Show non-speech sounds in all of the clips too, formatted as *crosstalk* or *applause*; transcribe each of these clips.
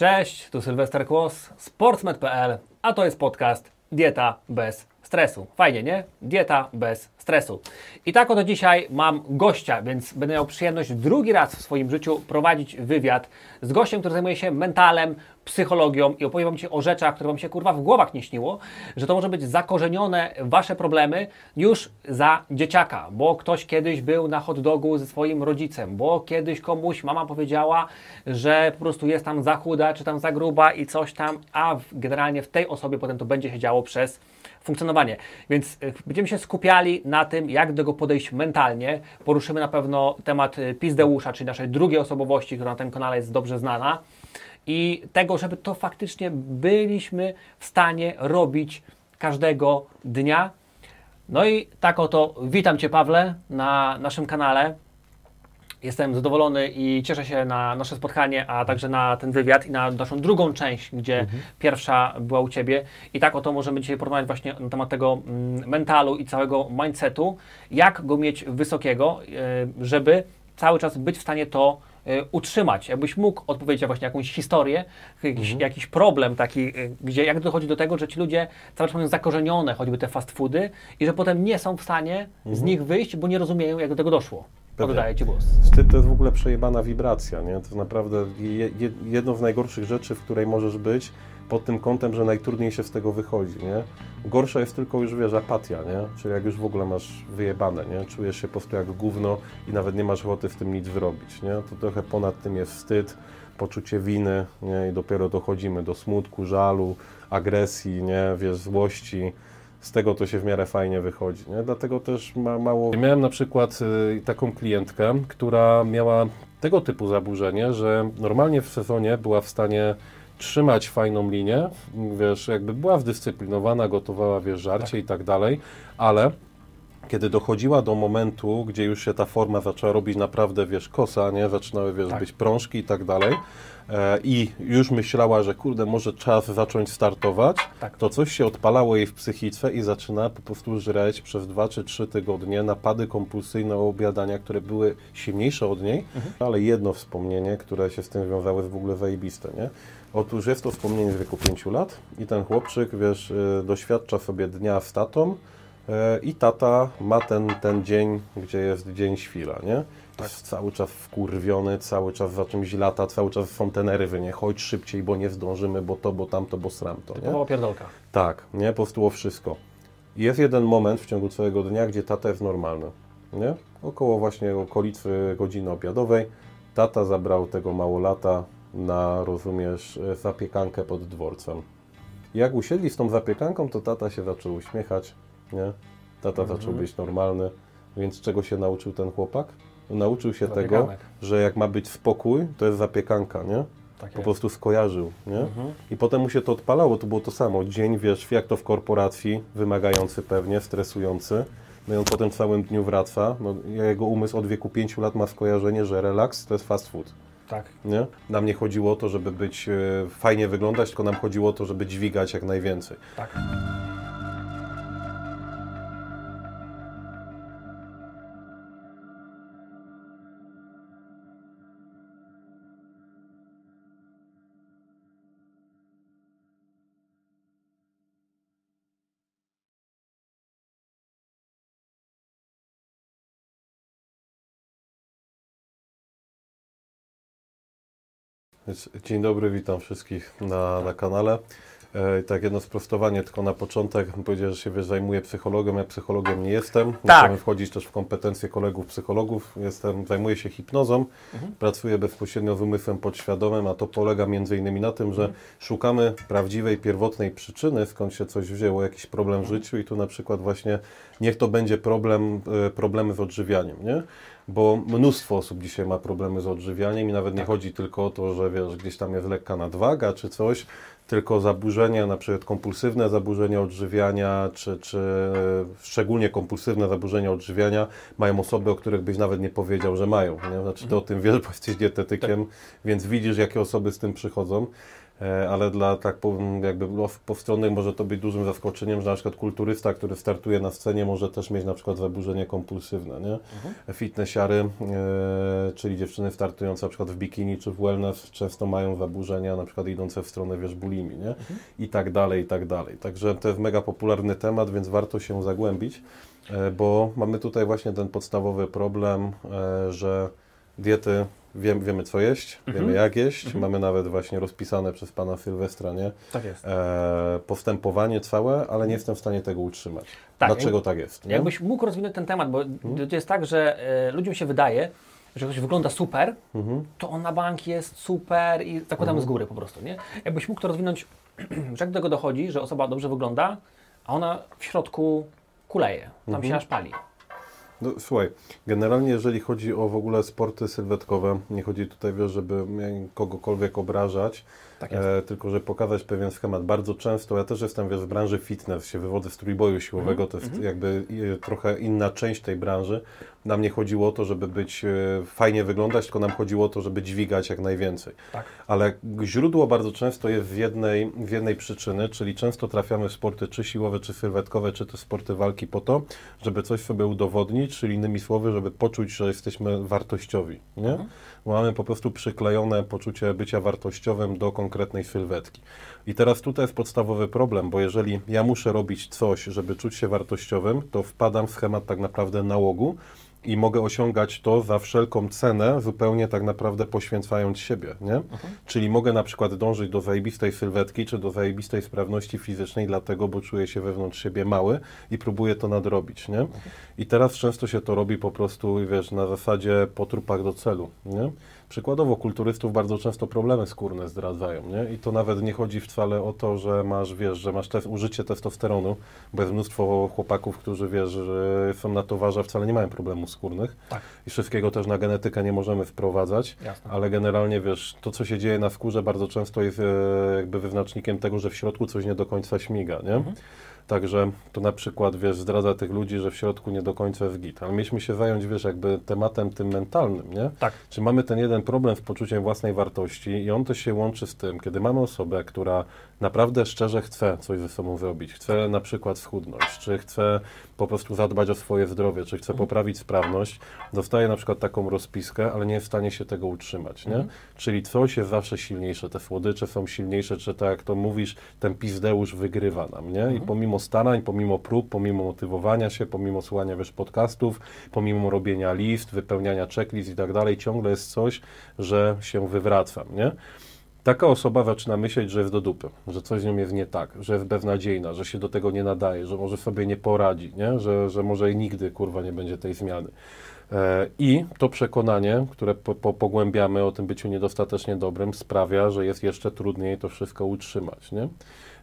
Cześć, tu Sylwester Kłos, sportsmed.pl, a to jest podcast Dieta bez stresu. Fajnie, nie? Dieta bez stresu. I tak oto dzisiaj mam gościa, więc będę miał przyjemność drugi raz w swoim życiu prowadzić wywiad z gościem, który zajmuje się mentalem, psychologią i opowiem Ci o rzeczach, które Wam się kurwa w głowach nie śniło, że to może być zakorzenione Wasze problemy już za dzieciaka, bo ktoś kiedyś był na hot dogu ze swoim rodzicem, bo kiedyś komuś mama powiedziała, że po prostu jest tam za chuda, czy tam za gruba i coś tam, a generalnie w tej osobie potem to będzie się działo przez funkcjonowanie. Więc y, będziemy się skupiali na tym, jak do tego podejść mentalnie. Poruszymy na pewno temat y, Pizdeusza, czyli naszej drugiej osobowości, która na tym kanale jest dobrze znana i tego, żeby to faktycznie byliśmy w stanie robić każdego dnia. No i tak oto witam Cię Pawle na naszym kanale. Jestem zadowolony i cieszę się na nasze spotkanie, a także na ten wywiad i na naszą drugą część, gdzie mhm. pierwsza była u Ciebie. I tak oto możemy dzisiaj porozmawiać właśnie na temat tego mm, mentalu i całego mindsetu, jak go mieć wysokiego, e, żeby cały czas być w stanie to e, utrzymać. Jakbyś mógł odpowiedzieć właśnie jakąś historię, jakiś, mhm. jakiś problem taki, e, gdzie jak dochodzi do tego, że ci ludzie cały czas mają zakorzenione choćby te fast foody i że potem nie są w stanie mhm. z nich wyjść, bo nie rozumieją, jak do tego doszło. Oddaję Ci głos. Wstyd to jest w ogóle przejebana wibracja, nie? To jest naprawdę jedno z najgorszych rzeczy, w której możesz być, pod tym kątem, że najtrudniej się z tego wychodzi, nie? Gorsza jest tylko już, wiesz, apatia, nie? Czyli jak już w ogóle masz wyjebane, nie? Czujesz się po prostu jak gówno i nawet nie masz ochoty w tym nic wyrobić, nie? To trochę ponad tym jest wstyd, poczucie winy, nie? I dopiero dochodzimy do smutku, żalu, agresji, nie? Wiesz, złości, z tego to się w miarę fajnie wychodzi. Nie? Dlatego też ma mało. Miałem na przykład y, taką klientkę, która miała tego typu zaburzenie, że normalnie w sezonie była w stanie trzymać fajną linię, wiesz, jakby była wdyscyplinowana, gotowała, wiesz, żarcie tak. i tak dalej, ale kiedy dochodziła do momentu, gdzie już się ta forma zaczęła robić naprawdę, wiesz, kosa, nie, zaczynały, wiesz, tak. być prążki i tak dalej, i już myślała, że kurde, może czas zacząć startować, tak. to coś się odpalało jej w psychice i zaczyna po prostu żreć przez dwa czy trzy tygodnie napady kompulsyjne obiadania, które były silniejsze od niej, mhm. ale jedno wspomnienie, które się z tym wiązało jest w ogóle zajebiste, nie? Otóż jest to wspomnienie w wieku 5 lat i ten chłopczyk, wiesz, y, doświadcza sobie dnia z tatą i tata ma ten, ten dzień, gdzie jest dzień świla, nie? Tak. Jest cały czas wkurwiony, cały czas za czymś lata, cały czas fontenery wynie, chodź szybciej, bo nie zdążymy, bo to, bo tamto, bo sramto, nie? Typowa pierdolka. Tak, nie? Po prostu o wszystko. Jest jeden moment w ciągu całego dnia, gdzie tata jest normalny, nie? Około właśnie okolicy godziny obiadowej tata zabrał tego małolata na, rozumiesz, zapiekankę pod dworcem. Jak usiedli z tą zapiekanką, to tata się zaczął uśmiechać, nie? Tata mhm. zaczął być normalny, więc czego się nauczył ten chłopak? Nauczył się tego, że jak ma być spokój, to jest zapiekanka, nie? Tak po prostu skojarzył, nie? Mhm. I potem mu się to odpalało, to było to samo. Dzień, wiesz, jak to w korporacji, wymagający pewnie, stresujący. No i on potem w całym dniu wraca. No, jego umysł od wieku 5 lat ma skojarzenie, że relaks to jest fast food. Tak. Nie? Nam nie chodziło o to, żeby być e, fajnie wyglądać, tylko nam chodziło o to, żeby dźwigać jak najwięcej. Tak. Dzień dobry, witam wszystkich na, na kanale. E, tak, jedno sprostowanie tylko na początek. Powiedziałem, że się wiesz, zajmuję psychologiem, ja psychologiem nie jestem. Tak. wchodzić też w kompetencje kolegów psychologów. Jestem, zajmuję się hipnozą, mhm. pracuję bezpośrednio z umysłem podświadomym, a to polega między innymi na tym, że mhm. szukamy prawdziwej, pierwotnej przyczyny, skąd się coś wzięło, jakiś problem w mhm. życiu i tu na przykład właśnie niech to będzie problem, e, problemy z odżywianiem, nie? Bo mnóstwo osób dzisiaj ma problemy z odżywianiem i nawet nie tak. chodzi tylko o to, że wiesz, gdzieś tam jest lekka nadwaga czy coś, tylko zaburzenia, na przykład kompulsywne zaburzenia odżywiania, czy, czy szczególnie kompulsywne zaburzenia odżywiania mają osoby, o których byś nawet nie powiedział, że mają. Nie? Znaczy ty o tym wiesz, bo jesteś dietetykiem, tak. więc widzisz, jakie osoby z tym przychodzą. E, ale dla tak powiem, jakby postronnych może to być dużym zaskoczeniem, że na przykład kulturysta, który startuje na scenie może też mieć na przykład zaburzenie kompulsywne, nie? Mhm. Fitnessiary, e, czyli dziewczyny startujące na przykład w bikini czy w wellness często mają zaburzenia na przykład idące w stronę, wiesz, bulimi, nie? Mhm. I tak dalej, i tak dalej. Także to jest mega popularny temat, więc warto się zagłębić, e, bo mamy tutaj właśnie ten podstawowy problem, e, że diety Wiem, wiemy, co jeść, mhm. wiemy, jak jeść. Mhm. Mamy nawet właśnie rozpisane przez pana Sylwestra, nie? Tak jest. E, postępowanie całe, ale nie jestem w stanie tego utrzymać. Tak, Dlaczego jak, tak jest? Nie? Jakbyś mógł rozwinąć ten temat, bo mhm. to jest tak, że e, ludziom się wydaje, że ktoś wygląda super, mhm. to on na bank jest super i zakładamy mhm. z góry po prostu, nie? Jakbyś mógł to rozwinąć, *clears throat* że jak do tego dochodzi, że osoba dobrze wygląda, a ona w środku kuleje, tam się mhm. aż pali. No, słuchaj, generalnie jeżeli chodzi o w ogóle sporty sylwetkowe, nie chodzi tutaj, wiesz, żeby kogokolwiek obrażać, tak e, tylko żeby pokazać pewien schemat. Bardzo często, ja też jestem wiesz, w branży fitness, się wywodzę z trójboju siłowego, to jest mm jakby trochę inna część tej branży. Nam nie chodziło o to, żeby być e, fajnie wyglądać, tylko nam chodziło o to, żeby dźwigać jak najwięcej. Tak. Ale źródło bardzo często jest w jednej, w jednej przyczyny, czyli często trafiamy w sporty czy siłowe, czy sylwetkowe, czy te sporty walki po to, żeby coś sobie udowodnić, czyli innymi słowy, żeby poczuć, że jesteśmy wartościowi. Nie? Mhm. Mamy po prostu przyklejone poczucie bycia wartościowym do konkretnej sylwetki. I teraz tutaj jest podstawowy problem, bo jeżeli ja muszę robić coś, żeby czuć się wartościowym, to wpadam w schemat tak naprawdę nałogu, i mogę osiągać to za wszelką cenę, zupełnie tak naprawdę poświęcając siebie, nie? Mhm. Czyli mogę na przykład dążyć do zajebistej sylwetki, czy do zajebistej sprawności fizycznej, dlatego, bo czuję się wewnątrz siebie mały i próbuję to nadrobić, nie? Mhm. I teraz często się to robi po prostu, wiesz, na zasadzie po trupach do celu, nie? Przykładowo kulturystów bardzo często problemy skórne zdradzają, nie? I to nawet nie chodzi wcale o to, że masz, wiesz, że masz te, użycie testosteronu, bo jest mnóstwo chłopaków, którzy, wiesz, są na towarze, wcale nie mają problemów skórnych. Tak. I wszystkiego też na genetykę nie możemy wprowadzać, Jasne. ale generalnie, wiesz, to, co się dzieje na skórze bardzo często jest e, jakby wyznacznikiem tego, że w środku coś nie do końca śmiga, nie? Mhm. Także to na przykład, wiesz, zdradza tych ludzi, że w środku nie do końca jest git. Ale mieliśmy się zająć, wiesz, jakby tematem tym mentalnym, nie? Tak. Czy mamy ten jeden problem z poczuciem własnej wartości i on też się łączy z tym, kiedy mamy osobę, która naprawdę szczerze chce coś ze sobą zrobić, chce na przykład schudnąć, czy chce po prostu zadbać o swoje zdrowie, czy chce mhm. poprawić sprawność, dostaje na przykład taką rozpiskę, ale nie jest w stanie się tego utrzymać, nie? Mhm. Czyli coś jest zawsze silniejsze, te słodycze są silniejsze, czy tak jak to mówisz, ten pizdeusz wygrywa nam, nie? I mhm. pomimo starań, pomimo prób, pomimo motywowania się, pomimo słuchania wiesz, podcastów, pomimo robienia list, wypełniania checklist i tak dalej, ciągle jest coś, że się wywracam, nie? Taka osoba zaczyna myśleć, że jest do dupy, że coś z nią jest nie tak, że jest beznadziejna, że się do tego nie nadaje, że może sobie nie poradzi, nie? Że, że może nigdy kurwa nie będzie tej zmiany. E, I to przekonanie, które po, po, pogłębiamy o tym byciu niedostatecznie dobrym, sprawia, że jest jeszcze trudniej to wszystko utrzymać. Nie?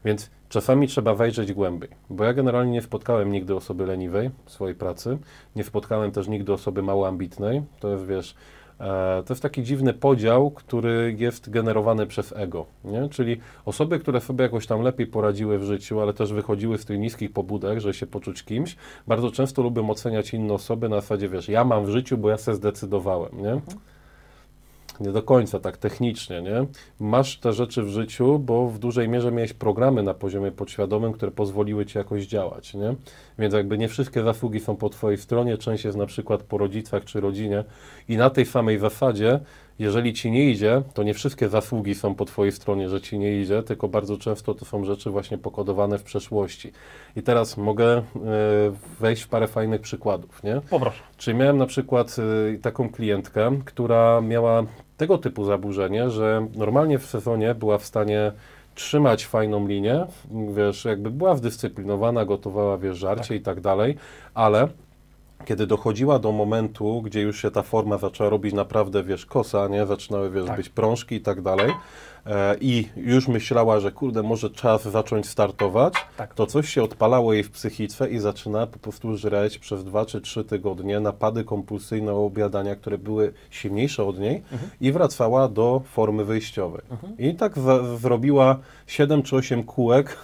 Więc czasami trzeba wejrzeć głębiej, bo ja generalnie nie spotkałem nigdy osoby leniwej w swojej pracy, nie spotkałem też nigdy osoby mało ambitnej. To jest, wiesz, to jest taki dziwny podział, który jest generowany przez ego, nie? czyli osoby, które sobie jakoś tam lepiej poradziły w życiu, ale też wychodziły z tych niskich pobudek, że się poczuć kimś, bardzo często lubią oceniać inne osoby na zasadzie, wiesz, ja mam w życiu, bo ja se zdecydowałem, nie? Mhm nie do końca tak technicznie, nie? Masz te rzeczy w życiu, bo w dużej mierze miałeś programy na poziomie podświadomym, które pozwoliły ci jakoś działać, nie? Więc jakby nie wszystkie zasługi są po twojej stronie, część jest na przykład po rodzicach czy rodzinie i na tej samej zasadzie jeżeli ci nie idzie, to nie wszystkie zasługi są po twojej stronie, że ci nie idzie, tylko bardzo często to są rzeczy właśnie pokodowane w przeszłości. I teraz mogę y, wejść w parę fajnych przykładów, nie? Poproszę. Czyli miałem na przykład y, taką klientkę, która miała tego typu zaburzenie, że normalnie w sezonie była w stanie trzymać fajną linię, wiesz, jakby była zdyscyplinowana, gotowała, wiesz, żarcie tak. i tak dalej, ale kiedy dochodziła do momentu, gdzie już się ta forma zaczęła robić naprawdę, wiesz, kosa, nie? Zaczynały, wiesz, tak. być prążki i tak dalej i już myślała, że kurde, może czas zacząć startować, tak. to coś się odpalało jej w psychice i zaczyna po prostu żreć przez dwa czy trzy tygodnie napady kompulsyjne obiadania, które były silniejsze od niej mhm. i wracała do formy wyjściowej. Mhm. I tak zrobiła 7 czy 8 kółek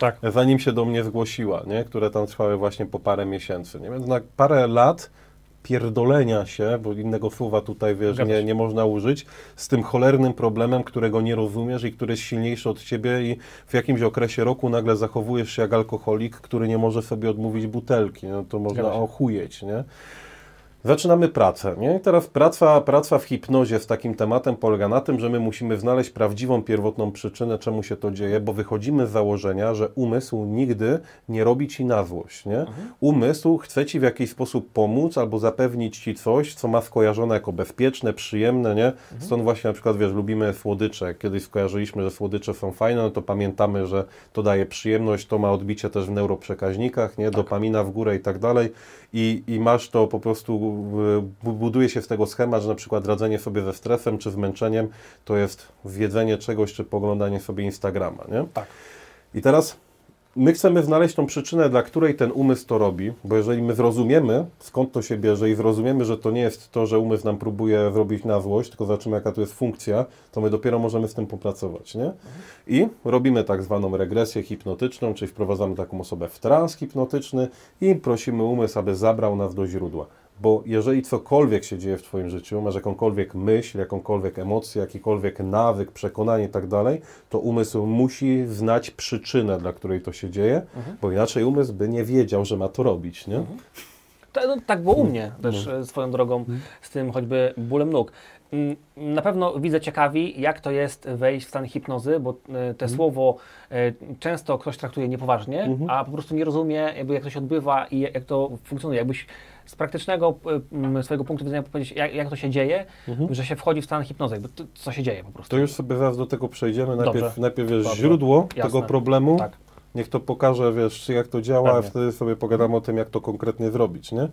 tak. zanim się do mnie zgłosiła, nie? które tam trwały właśnie po parę miesięcy. Nie? Więc na parę lat pierdolenia się, bo innego słowa tutaj, wiesz, nie, nie można użyć, z tym cholernym problemem, którego nie rozumiesz i który jest silniejszy od ciebie i w jakimś okresie roku nagle zachowujesz się jak alkoholik, który nie może sobie odmówić butelki, no to można ochujeć, nie? Zaczynamy pracę, nie? I teraz praca, praca w hipnozie z takim tematem polega na tym, że my musimy znaleźć prawdziwą, pierwotną przyczynę, czemu się to dzieje, bo wychodzimy z założenia, że umysł nigdy nie robi ci na złość, nie? Umysł chce ci w jakiś sposób pomóc albo zapewnić ci coś, co ma skojarzone jako bezpieczne, przyjemne, nie? Stąd właśnie na przykład, wiesz, lubimy słodycze. Kiedyś skojarzyliśmy, że słodycze są fajne, no to pamiętamy, że to daje przyjemność, to ma odbicie też w neuroprzekaźnikach, nie? Dopamina w górę i tak dalej. I, I masz to po prostu, bu- buduje się z tego schemat, że na przykład radzenie sobie ze stresem czy zmęczeniem to jest zjedzenie czegoś czy poglądanie sobie Instagrama, nie? Tak. I teraz my chcemy znaleźć tą przyczynę, dla której ten umysł to robi, bo jeżeli my zrozumiemy, skąd to się bierze i zrozumiemy, że to nie jest to, że umysł nam próbuje zrobić na złość, tylko zobaczymy, jaka to jest funkcja, to my dopiero możemy z tym popracować, nie? I robimy tak zwaną regresję hipnotyczną, czyli wprowadzamy taką osobę w trans hipnotyczny i prosimy umysł, aby zabrał nas do źródła. Bo jeżeli cokolwiek się dzieje w Twoim życiu, masz jakąkolwiek myśl, jakąkolwiek emocję, jakikolwiek nawyk, przekonanie i tak dalej, to umysł musi znać przyczynę, dla której to się dzieje, bo inaczej umysł by nie wiedział, że ma to robić, nie? To, no, tak było u mnie też e, swoją drogą z tym choćby bólem nóg. Mm, Na pewno widzę ciekawi, jak to jest wejść w stan hipnozy, bo e, te słowo e, często ktoś traktuje niepoważnie, a po prostu nie rozumie, jakby jak to się odbywa i jak to funkcjonuje. Jakbyś z praktycznego e, m, swojego punktu widzenia powiedzieć, jak, jak to się dzieje, że się wchodzi w stan hipnozy, jakby to, co się dzieje po prostu. To już sobie zaraz do tego przejdziemy. Najpierw, Dobrze. najpierw jest Dobrze. źródło Jasne. tego problemu. Tak. Niech to pokaże, wiesz, jak to działa, a Pewnie. wtedy sobie pogadamy o tym, jak to konkretnie zrobić, nie?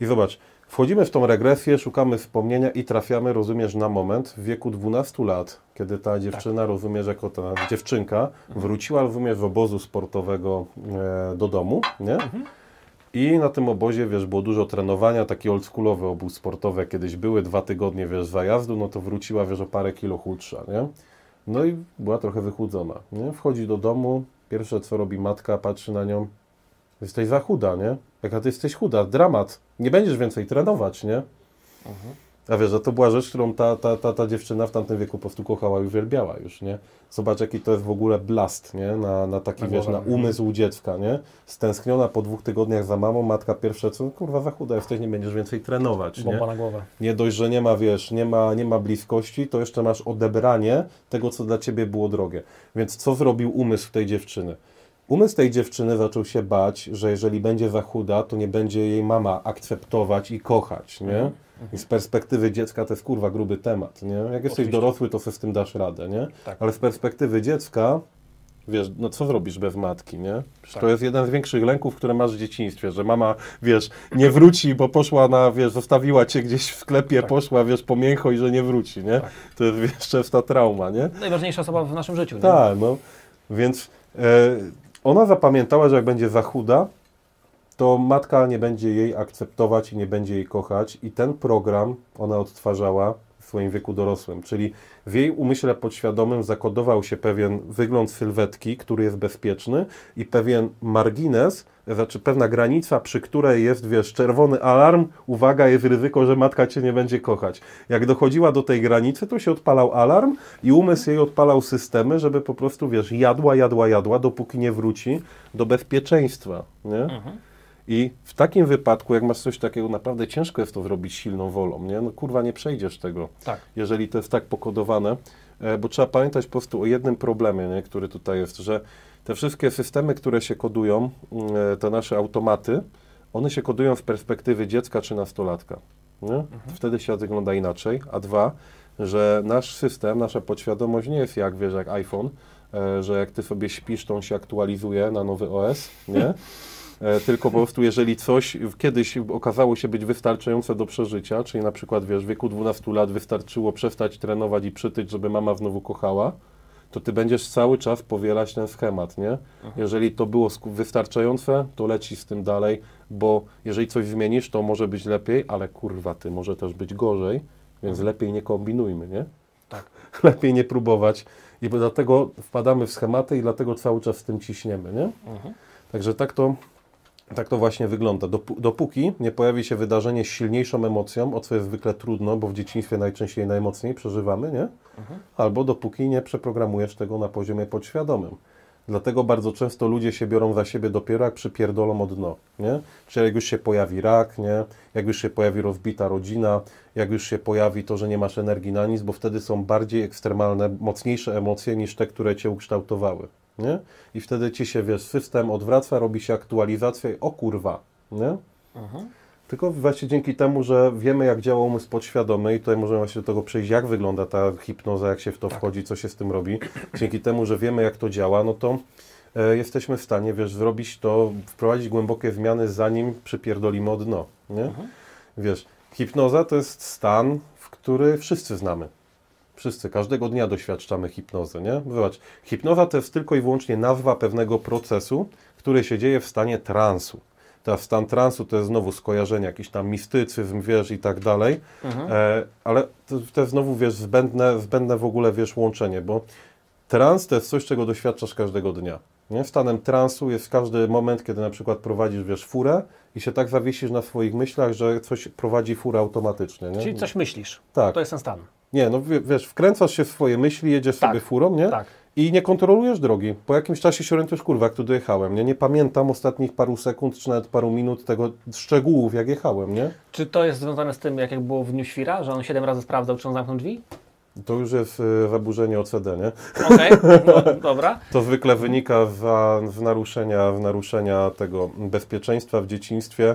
I zobacz, wchodzimy w tą regresję, szukamy wspomnienia i trafiamy, rozumiesz, na moment w wieku 12 lat, kiedy ta dziewczyna, Tak. rozumiesz, jako ta dziewczynka, wróciła, rozumiesz, z obozu sportowego e, do domu, nie? Mhm. I na tym obozie, wiesz, było dużo trenowania, taki oldschoolowy obóz sportowy, kiedyś były, dwa tygodnie, wiesz, zajazdu, no to wróciła, wiesz, o parę kilo chudsza, nie? No i była trochę wychudzona, nie? Wchodzi do domu, pierwsze co robi matka, patrzy na nią, jesteś za chuda, nie? Jaka ty jesteś chuda, dramat, nie będziesz więcej trenować, nie? A wiesz, że to była rzecz, którą ta, ta, ta, ta dziewczyna w tamtym wieku po prostu kochała i uwielbiała już, nie? Zobacz, jaki to jest w ogóle blast, nie? Na, na taki, Na wiesz, na umysł dziecka, nie? Stęskniona po dwóch tygodniach za mamą, matka pierwsze co, kurwa, za chuda jesteś, nie będziesz więcej trenować, nie? Bomba na głowę. Nie dość, że nie ma, wiesz, nie ma, nie ma bliskości, to jeszcze masz odebranie tego, co dla ciebie było drogie. Więc co zrobił umysł tej dziewczyny? Umysł tej dziewczyny zaczął się bać, że jeżeli będzie za chuda, to nie będzie jej mama akceptować i kochać, nie? I z perspektywy dziecka to jest kurwa gruby temat, nie? Jak jesteś Oczywiście. dorosły, to sobie z tym dasz radę, nie? Tak. Ale z perspektywy dziecka, wiesz, no co zrobisz bez matki, nie? Tak. To jest jeden z większych lęków, które masz w dzieciństwie, że mama, wiesz, nie wróci, bo poszła na, wiesz, zostawiła cię gdzieś w sklepie, Tak. poszła, wiesz, po mięcho i że nie wróci, nie? Tak. To jest, wiesz, częsta trauma, nie? Najważniejsza osoba w naszym życiu. nie? Tak, no. Więc e, ona zapamiętała, że jak będzie za chuda, to matka nie będzie jej akceptować i nie będzie jej kochać. I ten program ona odtwarzała w swoim wieku dorosłym. Czyli w jej umyśle podświadomym zakodował się pewien wygląd sylwetki, który jest bezpieczny i pewien margines, znaczy pewna granica, przy której jest, wiesz, czerwony alarm, uwaga, jest ryzyko, że matka cię nie będzie kochać. Jak dochodziła do tej granicy, to się odpalał alarm i umysł jej odpalał systemy, żeby po prostu, wiesz, jadła, jadła, jadła, dopóki nie wróci do bezpieczeństwa, nie? I w takim wypadku, jak masz coś takiego, naprawdę ciężko jest to zrobić silną wolą, nie? No kurwa, nie przejdziesz tego, Tak. jeżeli to jest tak pokodowane, e, bo trzeba pamiętać po prostu o jednym problemie, nie? który tutaj jest, że te wszystkie systemy, które się kodują, mm, e, te nasze automaty, one się kodują z perspektywy dziecka czy nastolatka, nie? Wtedy świat wygląda inaczej, a dwa, że nasz system, nasza podświadomość nie jest jak, wiesz, jak iPhone, e, że jak ty sobie śpisz, to on się aktualizuje na nowy OS, nie? *laughs* E, tylko po prostu jeżeli coś kiedyś okazało się być wystarczające do przeżycia, czyli na przykład wiesz, w wieku 12 lat wystarczyło przestać trenować i przytyć, żeby mama znowu kochała, to ty będziesz cały czas powielać ten schemat, nie? Jeżeli to było wystarczające, to leci z tym dalej, bo jeżeli coś zmienisz, to może być lepiej, ale kurwa ty, może też być gorzej, więc lepiej nie kombinujmy, nie? Tak. *laughs* lepiej nie próbować i dlatego wpadamy w schematy i dlatego cały czas z tym ciśniemy, nie? Także tak to Tak to właśnie wygląda. Dopó- dopóki nie pojawi się wydarzenie z silniejszą emocją, o co jest zwykle trudno, bo w dzieciństwie najczęściej najmocniej przeżywamy, nie? Albo dopóki nie przeprogramujesz tego na poziomie podświadomym. Dlatego bardzo często ludzie się biorą za siebie dopiero jak przypierdolą o dno, nie? Czyli jak już się pojawi rak, nie? Jak już się pojawi rozbita rodzina, jak już się pojawi to, że nie masz energii na nic, bo wtedy są bardziej ekstremalne, mocniejsze emocje niż te, które Cię ukształtowały, nie? I wtedy Ci się, wiesz, system odwraca, robi się aktualizacja i o kurwa, nie? Tylko właśnie dzięki temu, że wiemy, jak działa umysł podświadomy i tutaj możemy właśnie do tego przejść, jak wygląda ta hipnoza, jak się w to wchodzi, co się z tym robi. Dzięki temu, że wiemy, jak to działa, no to e, jesteśmy w stanie, wiesz, zrobić to, wprowadzić głębokie zmiany, zanim przypierdolimy od dno, nie? Wiesz, hipnoza to jest stan, w który wszyscy znamy. Wszyscy, każdego dnia doświadczamy hipnozy, nie? Zobacz, hipnoza to jest tylko i wyłącznie nazwa pewnego procesu, który się dzieje w stanie transu. Teraz stan transu to jest znowu skojarzenie, jakiś tam mistycyzm, wiesz, i tak dalej, e, ale to, to jest znowu, wiesz, zbędne, zbędne w ogóle, wiesz, łączenie, bo trans to jest coś, czego doświadczasz każdego dnia. Nie? Stanem transu jest każdy moment, kiedy na przykład prowadzisz, wiesz, furę i się tak zawiesisz na swoich myślach, że coś prowadzi furę automatycznie, nie? Czyli coś myślisz. Tak. To jest ten stan. Nie, no wie- wiesz, wkręcasz się w swoje myśli, jedziesz Tak, sobie furą, nie? tak. I nie kontrolujesz drogi. Po jakimś czasie się orientujesz, kurwa, jak tu dojechałem, nie? Nie pamiętam ostatnich paru sekund, czy nawet paru minut tego szczegółów, jak jechałem, nie? Czy to jest związane z tym, jak jak było w Dniu Świra, że on siedem razy sprawdzał, czy on zamknął drzwi? To już jest y, zaburzenie OCD, nie? Okej, *laughs* no, dobra. To zwykle wynika w, w, naruszenia, w naruszenia tego bezpieczeństwa w dzieciństwie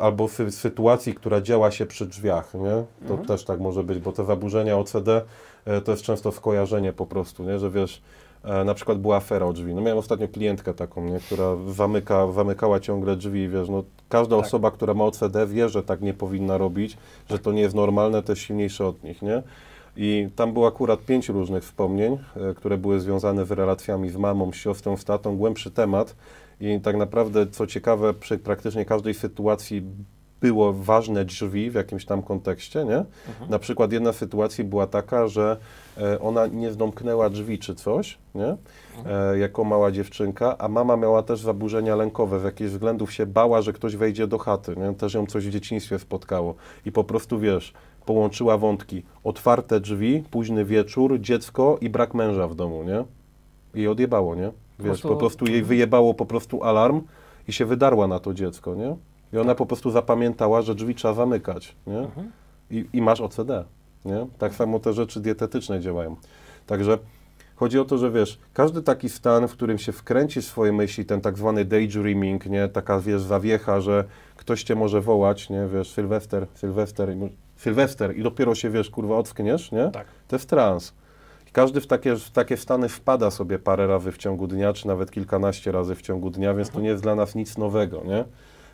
albo w sytuacji, która działa się przy drzwiach, nie? To też tak może być, bo te zaburzenia OCD e, to jest często skojarzenie po prostu, nie? Że wiesz, e, na przykład była afera o drzwi. No miałem ostatnio klientkę taką, nie? która zamyka, zamykała ciągle drzwi i wiesz, no każda Tak. osoba, która ma OCD wie, że tak nie powinna robić, że to nie jest normalne, to jest silniejsze od nich, nie? I tam było akurat pięć różnych wspomnień, e, które były związane z relacjami z mamą, z siostrą, z tatą, głębszy temat. I tak naprawdę, co ciekawe, przy praktycznie każdej sytuacji było ważne drzwi w jakimś tam kontekście, nie? Na przykład jedna z sytuacji była taka, że e, ona nie zdomknęła drzwi czy coś, nie? E, jako mała dziewczynka, a mama miała też zaburzenia lękowe, z jakichś względów się bała, że ktoś wejdzie do chaty, nie? Też ją coś w dzieciństwie spotkało. I po prostu, wiesz, połączyła wątki. Otwarte drzwi, późny wieczór, dziecko i brak męża w domu, nie? I odjebało, nie? Wiesz, prostu- po prostu jej wyjebało po prostu alarm i się wydarła na to dziecko, nie? I ona po prostu zapamiętała, że drzwi trzeba zamykać, nie? I, I masz OCD, nie? Tak samo te rzeczy dietetyczne działają. Także chodzi o to, że wiesz, każdy taki stan, w którym się wkręci swoje myśli, ten tak zwany daydreaming, nie? Taka, wiesz, zawiecha, że ktoś cię może wołać, nie? Wiesz, Sylwester, Sylwester, Sylwester i dopiero się, wiesz, kurwa, ockniesz, nie? Tak. To jest trans. Każdy w takie, w takie stany wpada sobie parę razy w ciągu dnia, czy nawet kilkanaście razy w ciągu dnia, więc to nie jest dla nas nic nowego, nie?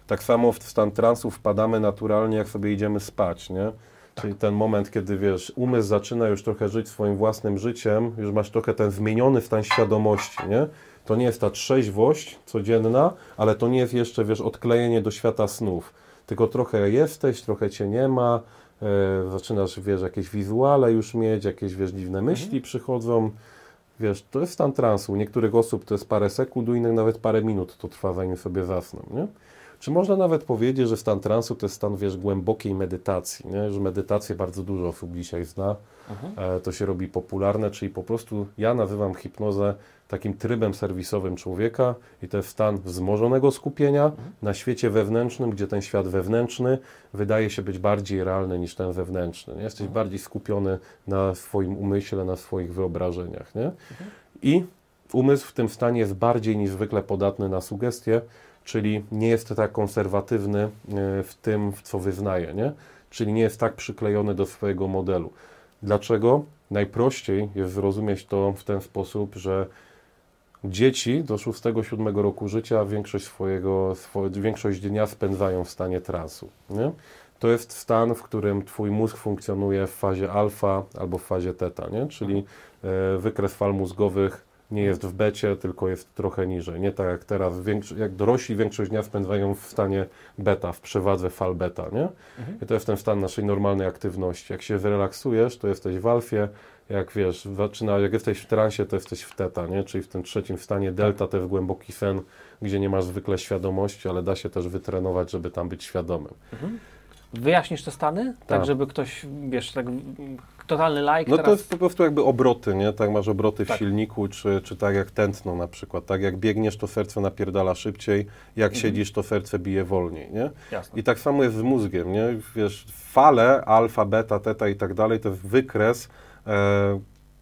Tak samo w stan transu wpadamy naturalnie, jak sobie idziemy spać, nie? Czyli ten moment, kiedy wiesz, umysł zaczyna już trochę żyć swoim własnym życiem, już masz trochę ten zmieniony stan świadomości, nie? To nie jest ta trzeźwość codzienna, ale to nie jest jeszcze, wiesz, odklejenie do świata snów. Tylko trochę jesteś, trochę cię nie ma, zaczynasz, wiesz, jakieś wizuale już mieć, jakieś, wiesz, dziwne myśli przychodzą. Wiesz, to jest stan transu. U niektórych osób to jest parę sekund, u innych nawet parę minut to trwa, zanim sobie zasną, nie? Czy można nawet powiedzieć, że stan transu to jest stan, wiesz, głębokiej medytacji, nie? Że medytację bardzo dużo osób dzisiaj zna. E, to się robi popularne, czyli po prostu ja nazywam hipnozę takim trybem serwisowym człowieka i to jest stan wzmożonego skupienia na świecie wewnętrznym, gdzie ten świat wewnętrzny wydaje się być bardziej realny niż ten wewnętrzny. Nie? Jesteś bardziej skupiony na swoim umyśle, na swoich wyobrażeniach. Nie? I umysł w tym stanie jest bardziej niż zwykle podatny na sugestie, czyli nie jest tak konserwatywny e, w tym, w co wyznaje, nie? czyli nie jest tak przyklejony do swojego modelu. Dlaczego? Najprościej jest zrozumieć to w ten sposób, że dzieci do 6-7 roku życia większość swojego, swo, większość dnia spędzają w stanie transu. Nie? To jest stan, w którym Twój mózg funkcjonuje w fazie alfa albo w fazie teta, nie? czyli e, wykres fal mózgowych nie jest w becie, tylko jest trochę niżej. Nie tak jak teraz, jak dorośli większość dnia spędzają w stanie beta, w przewadze fal beta, nie? I to jest ten stan naszej normalnej aktywności. Jak się zrelaksujesz, to jesteś w alfie, jak wiesz, zaczyna, jak jesteś w transie, to jesteś w teta, nie? czyli w tym trzecim stanie delta, to jest głęboki sen, gdzie nie masz zwykle świadomości, ale da się też wytrenować, żeby tam być świadomym. Wyjaśnisz te stany? Tak, Tak. żeby ktoś, wiesz, tak totalny like No teraz... to jest po prostu jakby obroty, nie? Tak masz obroty w Tak. silniku, czy, czy tak jak tętno na przykład. Tak jak biegniesz, to serce napierdala szybciej, jak siedzimy, to serce bije wolniej, nie? Jasne. I tak samo jest z mózgiem, nie? Wiesz, fale, alfa, beta, teta i tak dalej, to jest wykres,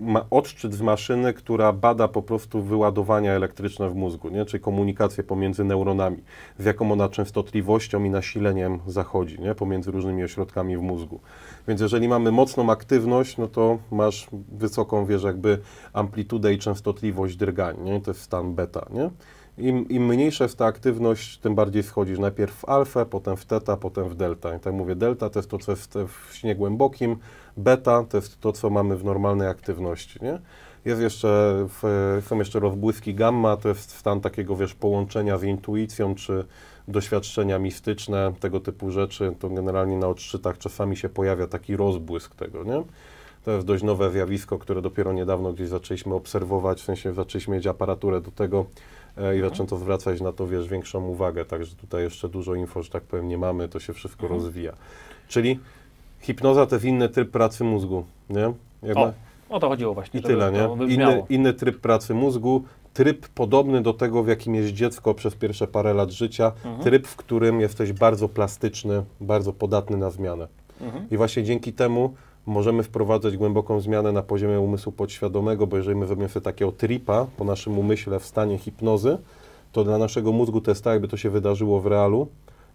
ma, odczyt z maszyny, która bada po prostu wyładowania elektryczne w mózgu, nie? Czyli komunikację pomiędzy neuronami, z jaką ona częstotliwością i nasileniem zachodzi, nie? Pomiędzy różnymi ośrodkami w mózgu. Więc jeżeli mamy mocną aktywność, no to masz wysoką, wiesz, jakby amplitudę i częstotliwość drgań, nie? To jest stan beta, nie? Im, Im mniejsza jest ta aktywność, tym bardziej schodzisz. Najpierw w alfę, potem w teta, potem w delta. I tak mówię, delta to jest to, co jest w śnie głębokim, beta to jest to, co mamy w normalnej aktywności, nie? Jest jeszcze, w, są jeszcze rozbłyski gamma, to jest stan takiego, wiesz, połączenia z intuicją, czy doświadczenia mistyczne, tego typu rzeczy. To generalnie na odczytach czasami się pojawia taki rozbłysk tego, nie? To jest dość nowe zjawisko, które dopiero niedawno gdzieś zaczęliśmy obserwować, w sensie zaczęliśmy mieć aparaturę do tego i zaczęto zwracać na to, wiesz, większą uwagę, także tutaj jeszcze dużo info, że tak powiem, nie mamy, to się wszystko Mhm. rozwija. Czyli hipnoza to jest inny tryb pracy mózgu, nie? O, o to chodziło właśnie, I tyle, nie? Inny, inny tryb pracy mózgu, tryb podobny do tego, w jakim jest dziecko przez pierwsze parę lat życia, Mhm. tryb, w którym jesteś bardzo plastyczny, bardzo podatny na zmianę. Mhm. I właśnie dzięki temu możemy wprowadzać głęboką zmianę na poziomie umysłu podświadomego, bo jeżeli my zrobimy sobie takiego tripa po naszym umyśle w stanie hipnozy, to dla naszego mózgu to jest tak, jakby to się wydarzyło w realu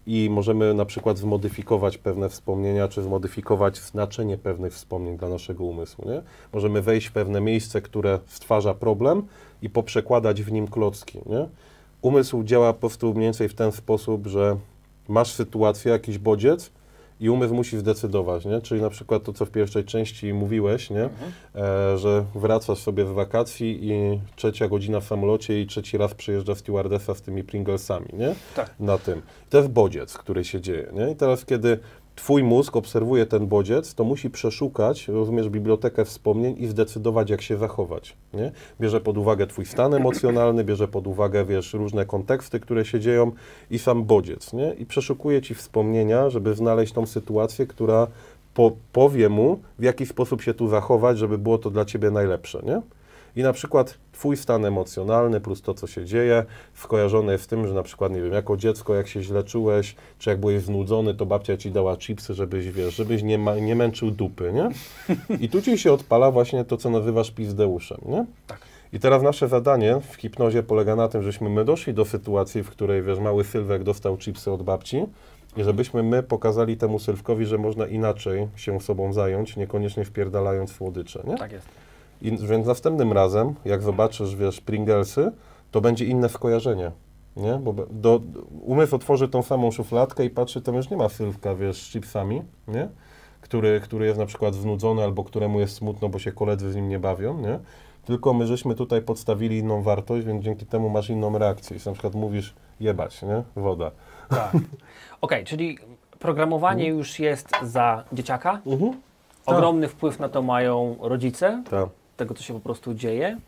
i możemy na przykład zmodyfikować pewne wspomnienia, czy zmodyfikować znaczenie pewnych wspomnień dla naszego umysłu. Nie? Możemy wejść w pewne miejsce, które stwarza problem i poprzekładać w nim klocki. Nie? Umysł działa po prostu mniej więcej w ten sposób, że masz sytuację, jakiś bodziec, i umysł musi zdecydować, nie? Czyli na przykład to, co w pierwszej części mówiłeś, nie? E, że wracasz sobie z wakacji i trzecia godzina w samolocie i trzeci raz przyjeżdża stewardessa z tymi Pringlesami, nie? Tak. Na tym. To jest bodziec, który się dzieje, nie? I teraz, kiedy twój mózg obserwuje ten bodziec, to musi przeszukać, rozumiesz, bibliotekę wspomnień i zdecydować, jak się zachować, nie? Bierze pod uwagę twój stan emocjonalny, bierze pod uwagę, wiesz, różne konteksty, które się dzieją i sam bodziec, nie? I przeszukuje ci wspomnienia, żeby znaleźć tą sytuację, która po, powie mu, w jaki sposób się tu zachować, żeby było to dla ciebie najlepsze, nie? I na przykład twój stan emocjonalny plus to, co się dzieje, skojarzone jest z tym, że na przykład, nie wiem, jako dziecko, jak się źle czułeś, czy jak byłeś znudzony, to babcia ci dała chipsy, żebyś, wiesz, żebyś nie, ma, nie męczył dupy, nie? *laughs* I tu ci się odpala właśnie to, co nazywasz pizdeuszem, nie? Tak. I teraz nasze zadanie w hipnozie polega na tym, żeśmy my doszli do sytuacji, w której, wiesz, mały Sylwek dostał chipsy od babci i żebyśmy my pokazali temu Sylwkowi, że można inaczej się sobą zająć, niekoniecznie wpierdalając słodycze, nie? Tak jest. I, więc następnym razem, jak zobaczysz, wiesz, Pringlesy, to będzie inne skojarzenie, nie? Bo do, umysł otworzy tą samą szufladkę i patrzy, tam już nie ma Sylwka, wiesz, z chipsami, nie? Który, który jest na przykład znudzony albo któremu jest smutno, bo się koledzy z nim nie bawią, nie? Tylko my żeśmy tutaj podstawili inną wartość, więc dzięki temu masz inną reakcję. I na przykład mówisz, jebać, nie? Woda. Tak. Okej, czyli programowanie już jest za dzieciaka. Mhm. Ogromny wpływ na to mają rodzice, Tak. Tego co się po prostu dzieje.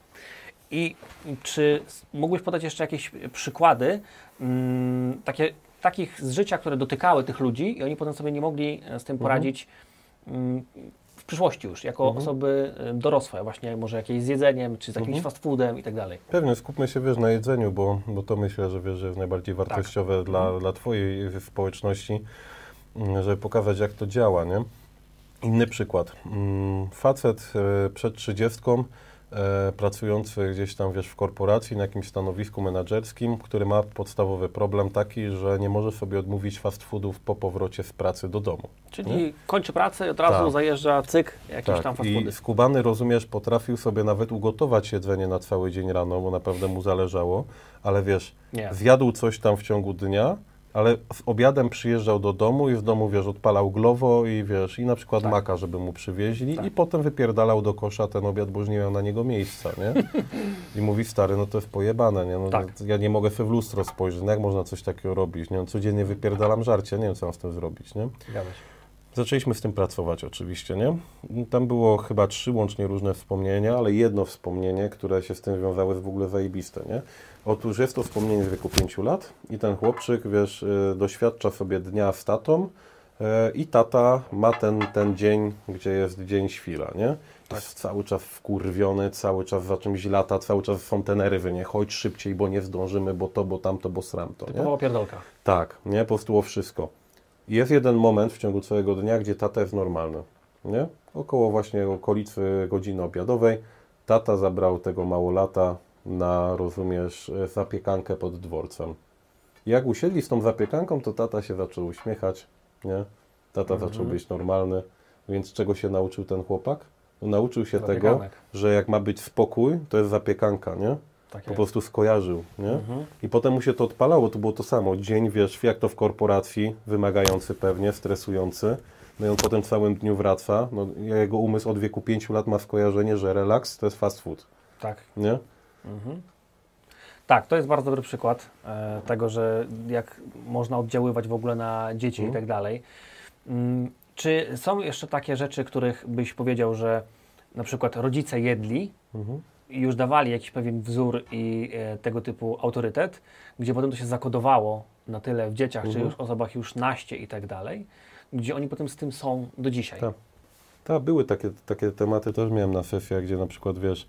I czy mógłbyś podać jeszcze jakieś przykłady mm, takie, takich z życia, które dotykały tych ludzi i oni potem sobie nie mogli e, z tym poradzić mm, w przyszłości już, jako osoby e, dorosłe, właśnie może jakieś z jedzeniem, czy z jakimś Mhm. fast foodem i tak dalej. Pewnie skupmy się, wiesz, na jedzeniu, bo, bo to myślę, że wiesz, że jest najbardziej wartościowe dla, dla Twojej społeczności, mm, żeby pokazać, jak to działa, nie? Inny przykład. Mm, Facet e, przed trzydziestką, e, pracujący gdzieś tam, wiesz, w korporacji, na jakimś stanowisku menedżerskim, który ma podstawowy problem taki, że nie może sobie odmówić fast foodów po powrocie z pracy do domu. Czyli kończy pracę i od razu Tak. zajeżdża cyk, jakieś tam Tak, fast i foody. skubany, rozumiesz, potrafił sobie nawet ugotować jedzenie na cały dzień rano, bo naprawdę mu zależało, ale wiesz, Nie. zjadł coś tam w ciągu dnia, ale z obiadem przyjeżdżał do domu i w domu, wiesz, odpalał glowo i wiesz, i na przykład Tak. maka, żeby mu przywieźli Tak. i potem wypierdalał do kosza ten obiad, bo już nie miał na niego miejsca, nie? *laughs* I mówi, stary, no to jest pojebane, nie? No, Tak. to Ja nie mogę sobie w lustro spojrzeć, no jak można coś takiego robić, nie? No, codziennie wypierdalam żarcie, nie wiem, co mam z tym zrobić, nie? Zgadza się. Zaczęliśmy z tym pracować oczywiście, nie? Tam było chyba trzy łącznie różne wspomnienia, ale jedno wspomnienie, które się z tym wiązało jest w ogóle zajebiste, nie? Otóż jest to wspomnienie z wieku 5 lat i ten chłopczyk, wiesz, y, doświadcza sobie dnia z tatą y, i tata ma ten, ten dzień, gdzie jest dzień świra, nie? Jest cały czas wkurwiony, cały czas za czymś lata, cały czas fontenery wynie, chodź szybciej, bo nie zdążymy, bo to, bo tamto, bo sramto, nie? Typowa pierdolka. Tak, nie? Po prostu o wszystko. Jest jeden moment w ciągu całego dnia, gdzie tata jest normalny, nie? Około właśnie okolicy godziny obiadowej tata zabrał tego małolata na, rozumiesz, e, zapiekankę pod dworcem. Jak usiedli z tą zapiekanką, to tata się zaczął uśmiechać, nie? Tata Mhm. zaczął być normalny, więc czego się nauczył ten chłopak? No, nauczył się tego, Zapiekanek. że jak ma być spokój, to jest zapiekanka, nie? Tak Po prostu skojarzył, nie? Mhm. I potem mu się to odpalało, to było to samo. Dzień, wiesz, jak to w korporacji, wymagający pewnie, stresujący. No i on po tym całym dniu wraca. No, jego umysł od wieku 5 lat ma skojarzenie, że relaks to jest fast food, Tak. nie? Mhm. Tak, to jest bardzo dobry przykład e, tego, że jak można oddziaływać w ogóle na dzieci Mhm. i tak dalej. Mm, Czy są jeszcze takie rzeczy, których byś powiedział, że na przykład rodzice jedli Mhm. i już dawali jakiś pewien wzór i e, tego typu autorytet, gdzie potem to się zakodowało na tyle w dzieciach, czy Mhm. już osobach już naście i tak dalej, gdzie oni potem z tym są do dzisiaj. Tak. Tak, były takie, takie tematy, też miałem na sesjach, gdzie na przykład, wiesz,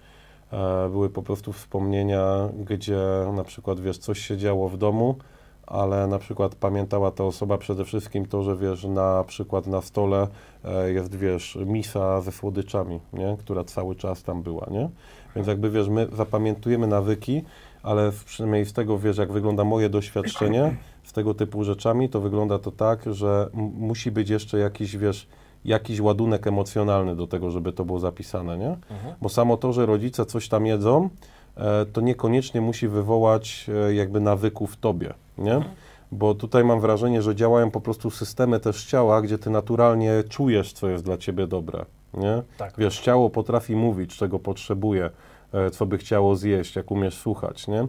były po prostu wspomnienia, gdzie na przykład, wiesz, coś się działo w domu, ale na przykład pamiętała ta osoba przede wszystkim to, że wiesz, na przykład na stole e, jest, wiesz, misa ze słodyczami, nie? która cały czas tam była, nie? Więc jakby, wiesz, my zapamiętujemy nawyki, ale przynajmniej z tego, wiesz, jak wygląda moje doświadczenie z tego typu rzeczami, to wygląda to tak, że musi być jeszcze jakiś, wiesz, jakiś ładunek emocjonalny do tego, żeby to było zapisane, nie? Mhm. Bo samo to, że rodzice coś tam jedzą, e, to niekoniecznie musi wywołać e, jakby nawyku w tobie, nie? Bo tutaj mam wrażenie, że działają po prostu systemy też ciała, gdzie ty naturalnie czujesz, co jest dla ciebie dobre, nie? Tak. Wiesz, ciało potrafi mówić, czego potrzebuje, co by chciało zjeść, jak umiesz słuchać, nie?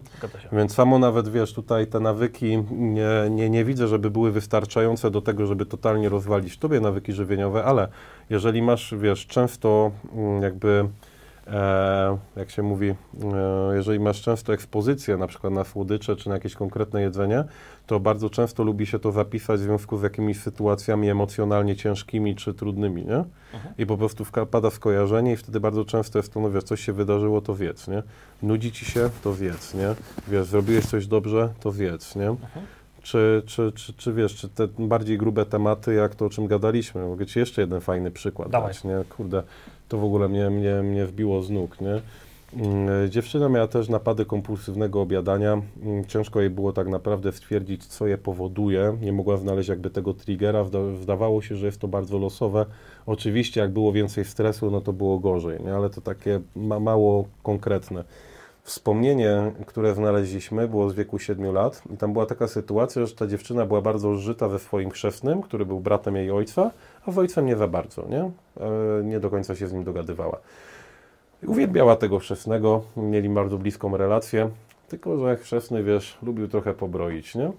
Więc samo nawet, wiesz, tutaj te nawyki nie, nie, nie widzę, żeby były wystarczające do tego, żeby totalnie rozwalić tobie nawyki żywieniowe, ale jeżeli masz, wiesz, często mm, jakby, e, jak się mówi, e, jeżeli masz często ekspozycję na przykład na słodycze czy na jakieś konkretne jedzenie, to bardzo często lubi się to zapisać w związku z jakimiś sytuacjami emocjonalnie ciężkimi czy trudnymi, nie? I po prostu pada skojarzenie i wtedy bardzo często jest to, no wiesz, coś się wydarzyło, to wiedz, nie? Nudzi ci się, to wiedz, nie? Wiesz, zrobiłeś coś dobrze, to wiedz, nie? Czy, czy, czy, czy wiesz, czy te bardziej grube tematy, jak to, o czym gadaliśmy? Mogę ci jeszcze jeden fajny przykład Dawaj. dać, nie? Kurde, to w ogóle mnie, mnie, mnie wbiło z nóg, nie? Mm, Dziewczyna miała też napady kompulsywnego obiadania. Mm, Ciężko jej było tak naprawdę stwierdzić, co je powoduje. Nie mogła znaleźć jakby tego triggera. Wdawało się, że jest to bardzo losowe. Oczywiście, jak było więcej stresu, no to było gorzej, nie? ale to takie ma mało konkretne. Wspomnienie, które znaleźliśmy, było z wieku 7 lat i tam była taka sytuacja, że ta dziewczyna była bardzo żyta we swoim chrzestnym, który był bratem jej ojca, a z ojcem nie za bardzo, nie? Nie do końca się z nim dogadywała. Uwielbiała tego chrzestnego, mieli bardzo bliską relację, tylko że chrzestny, wiesz, lubił trochę pobroić, nie?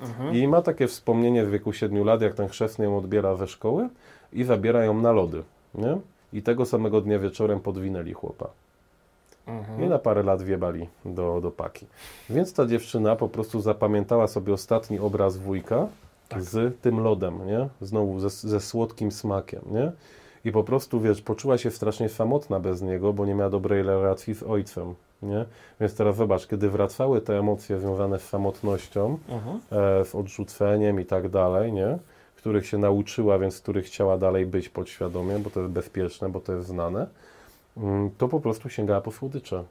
Mhm. I ma takie wspomnienie w wieku 7 lat, jak ten chrzestny ją odbiera ze szkoły i zabiera ją na lody, nie? I tego samego dnia wieczorem podwinęli chłopa. Mhm. I na parę lat wiebali do, do paki. Więc ta dziewczyna po prostu zapamiętała sobie ostatni obraz wujka Tak. z tym lodem, nie? Znowu ze, ze słodkim smakiem, nie? I po prostu, wiesz, poczuła się strasznie samotna bez niego, bo nie miała dobrej relacji z ojcem, nie? Więc teraz zobacz, kiedy wracały te emocje związane z samotnością, Mhm. e, z odrzuceniem i tak dalej, nie? Których się nauczyła, więc których chciała dalej być podświadomie, bo to jest bezpieczne, bo to jest znane, mm, to po prostu sięgała po słodycze.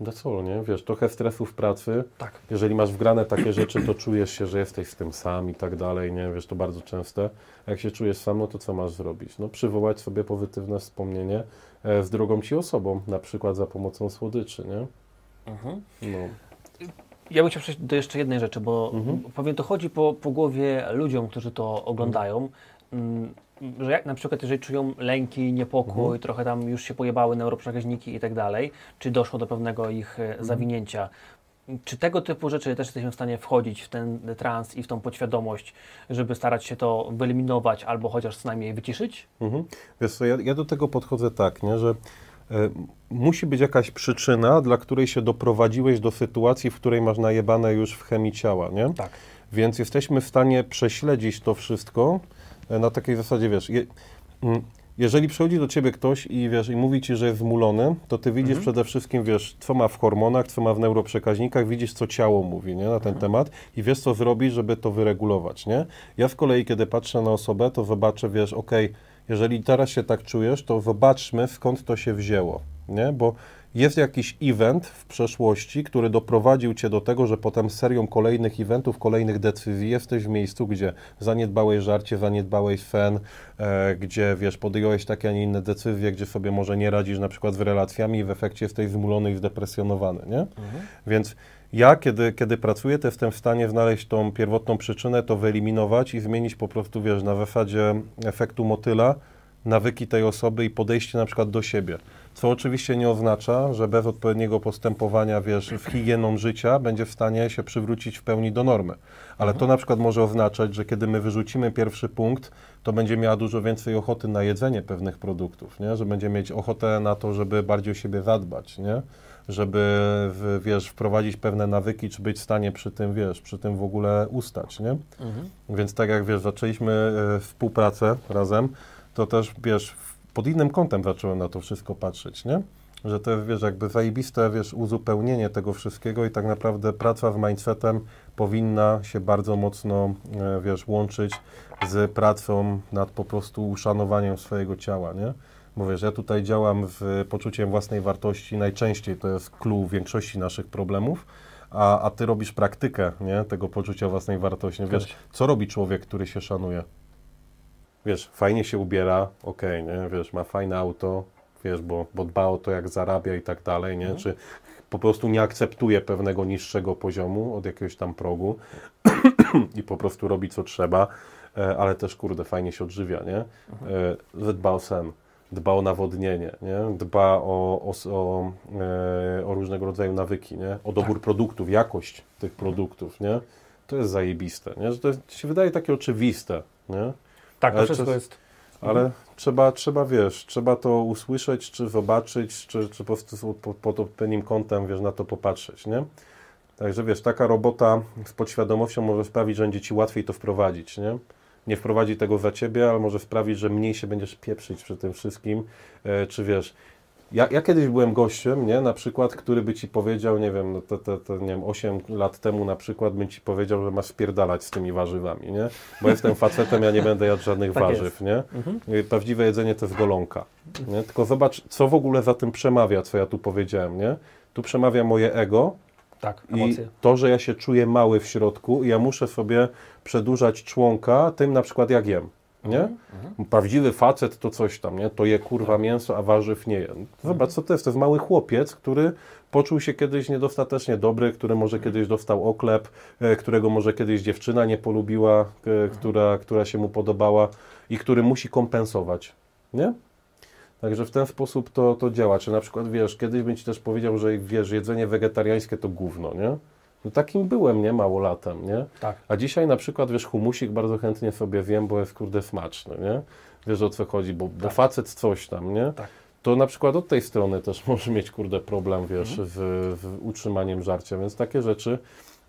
That's all, nie? Wiesz, trochę stresu w pracy, Tak. jeżeli masz wgrane takie rzeczy, to czujesz się, że jesteś z tym sam i tak dalej, nie? Wiesz, to bardzo częste. A jak się czujesz sam, no to co masz zrobić? No przywołać sobie pozytywne wspomnienie e, z drugą ci osobą, na przykład za pomocą słodyczy, nie? Mhm. No. Ja bym chciał przejść do jeszcze jednej rzeczy, bo Mhm. powiem, to chodzi po, po głowie ludziom, którzy to oglądają, mm, że jak na przykład jeżeli czują lęki, niepokój, Mhm. trochę tam już się pojebały neuroprzekaźniki i tak dalej, czy doszło do pewnego ich e, zawinięcia, Czy tego typu rzeczy też jesteśmy w stanie wchodzić w ten trans i w tą podświadomość, żeby starać się to wyeliminować albo chociaż co najmniej wyciszyć? Mhm. Wiesz co, ja, ja do tego podchodzę tak, nie, że e, musi być jakaś przyczyna, dla której się doprowadziłeś do sytuacji, w której masz najebane już w chemii ciała, nie? Tak. Więc jesteśmy w stanie prześledzić to wszystko na takiej zasadzie, wiesz, je, mm, jeżeli przychodzi do ciebie ktoś i wiesz, i mówi ci, że jest zmulony, to ty widzisz przede wszystkim, wiesz, co ma w hormonach, co ma w neuroprzekaźnikach, widzisz, co ciało mówi, nie, na ten temat i wiesz, co zrobić, żeby to wyregulować, nie? Ja z kolei, kiedy patrzę na osobę, to zobaczę, wiesz, okej, jeżeli teraz się tak czujesz, to zobaczmy, skąd to się wzięło, nie? Bo jest jakiś event w przeszłości, który doprowadził cię do tego, że potem serią kolejnych eventów, kolejnych decyzji jesteś w miejscu, gdzie zaniedbałeś żarcie, zaniedbałeś sen, e, gdzie wiesz, podjąłeś takie, a nie inne decyzje, gdzie sobie może nie radzisz na przykład z relacjami i w efekcie jesteś zmulony i zdepresjonowany, nie? Więc ja, kiedy, kiedy pracuję, to jestem w stanie znaleźć tą pierwotną przyczynę, to wyeliminować i zmienić po prostu, wiesz, na zasadzie efektu motyla nawyki tej osoby i podejście na przykład do siebie. Co oczywiście nie oznacza, że bez odpowiedniego postępowania, wiesz, w higieną życia będzie w stanie się przywrócić w pełni do normy. Ale to na przykład może oznaczać, że kiedy my wyrzucimy pierwszy punkt, to będzie miała dużo więcej ochoty na jedzenie pewnych produktów, nie? Że będzie mieć ochotę na to, żeby bardziej o siebie zadbać, nie? Żeby, w, wiesz, wprowadzić pewne nawyki, czy być w stanie przy tym, wiesz, przy tym w ogóle ustać, nie? Więc tak jak, wiesz, zaczęliśmy e, współpracę razem, to też, wiesz, w- pod innym kątem zacząłem na to wszystko patrzeć, nie? Że to jest, wiesz, jakby zajebiste, wiesz, uzupełnienie tego wszystkiego i tak naprawdę praca z mindsetem powinna się bardzo mocno, e, wiesz, łączyć z pracą nad po prostu uszanowaniem swojego ciała, nie? Bo wiesz, ja tutaj działam z poczuciem własnej wartości, najczęściej to jest clue większości naszych problemów, a, a ty robisz praktykę, nie? Tego poczucia własnej wartości. Wiesz, co robi człowiek, który się szanuje? Wiesz, fajnie się ubiera, okej, nie, wiesz, ma fajne auto, wiesz, bo, bo dba o to, jak zarabia i tak dalej, nie, czy po prostu nie akceptuje pewnego niższego poziomu od jakiegoś tam progu *clears throat* i po prostu robi co trzeba, e, ale też, kurde, fajnie się odżywia, nie, e, że dba o sen, dba o nawodnienie, nie, dba o, o, o, e, o różnego rodzaju nawyki, nie, o dobór produktów, jakość tych produktów, nie, to jest zajebiste, nie, że to się wydaje takie oczywiste, nie, Tak, to Ale wszystko jest. ale trzeba, trzeba, wiesz, trzeba to usłyszeć, czy zobaczyć, czy, czy po prostu pod, pod odpowiednim kątem, wiesz, na to popatrzeć, nie? Także, wiesz, taka robota z podświadomością może sprawić, że będzie Ci łatwiej to wprowadzić, nie? Nie wprowadzi tego za Ciebie, ale może sprawić, że mniej się będziesz pieprzyć przy tym wszystkim, e, czy wiesz... Ja, ja kiedyś byłem gościem, nie, na przykład, który by Ci powiedział, nie wiem, no to, to, to, nie wiem, 8 lat temu na przykład bym Ci powiedział, że masz spierdalać z tymi warzywami, nie? Bo jestem facetem, ja nie będę jadł żadnych Tak warzyw, jest. nie? Y, Prawdziwe jedzenie to jest golonka. Nie? Tylko zobacz, co w ogóle za tym przemawia, co ja tu powiedziałem, nie? Tu przemawia moje ego Tak, i emocje. to, że ja się czuję mały w środku i ja muszę sobie przedłużać członka tym na przykład jak jem. Nie? Prawdziwy facet to coś tam, nie? To je kurwa mięso, a warzyw nie je. Zobacz, co to jest. To jest mały chłopiec, który poczuł się kiedyś niedostatecznie dobry, który może kiedyś dostał oklep, e, którego może kiedyś dziewczyna nie polubiła, e, która, która się mu podobała i który musi kompensować. Nie? Także w ten sposób to, to działa. Czy na przykład, wiesz, kiedyś bym Ci też powiedział, że wiesz, jedzenie wegetariańskie to gówno, nie? No takim byłem, nie? Mało latem, nie? Tak. A dzisiaj na przykład, wiesz, humusik bardzo chętnie sobie wiem, bo jest kurde smaczny, nie? Wiesz o co chodzi, bo, bo Tak. facet coś tam, nie? Tak. To na przykład od tej strony też *laughs* może mieć kurde problem, wiesz, Mhm. z, z utrzymaniem żarcia, więc takie rzeczy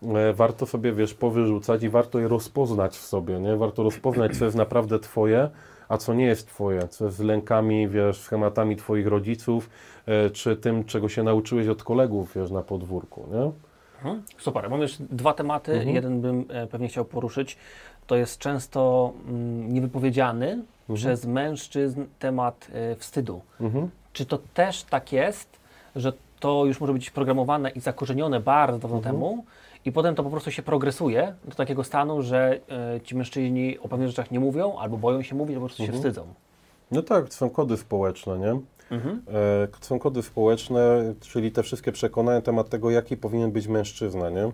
e, warto sobie, wiesz, powyrzucać i warto je rozpoznać w sobie, nie? Warto rozpoznać, co jest naprawdę Twoje, a co nie jest Twoje, co jest z lękami, wiesz, schematami Twoich rodziców, e, czy tym, czego się nauczyłeś od kolegów, wiesz, na podwórku, nie? Mhm. Super. Mam jeszcze dwa tematy. Mhm. Jeden bym e, pewnie chciał poruszyć. To jest często mm, niewypowiedziany przez mężczyzn temat e, wstydu. Mhm. Czy to też tak jest, że to już może być programowane i zakorzenione bardzo dawno Mhm. temu i potem to po prostu się progresuje do takiego stanu, że e, ci mężczyźni o pewnych rzeczach nie mówią albo boją się mówić, albo po prostu Mhm. się wstydzą. No tak, są kody społeczne, nie? Mhm. E, są kody społeczne, czyli te wszystkie przekonania na temat tego, jaki powinien być mężczyzna, nie?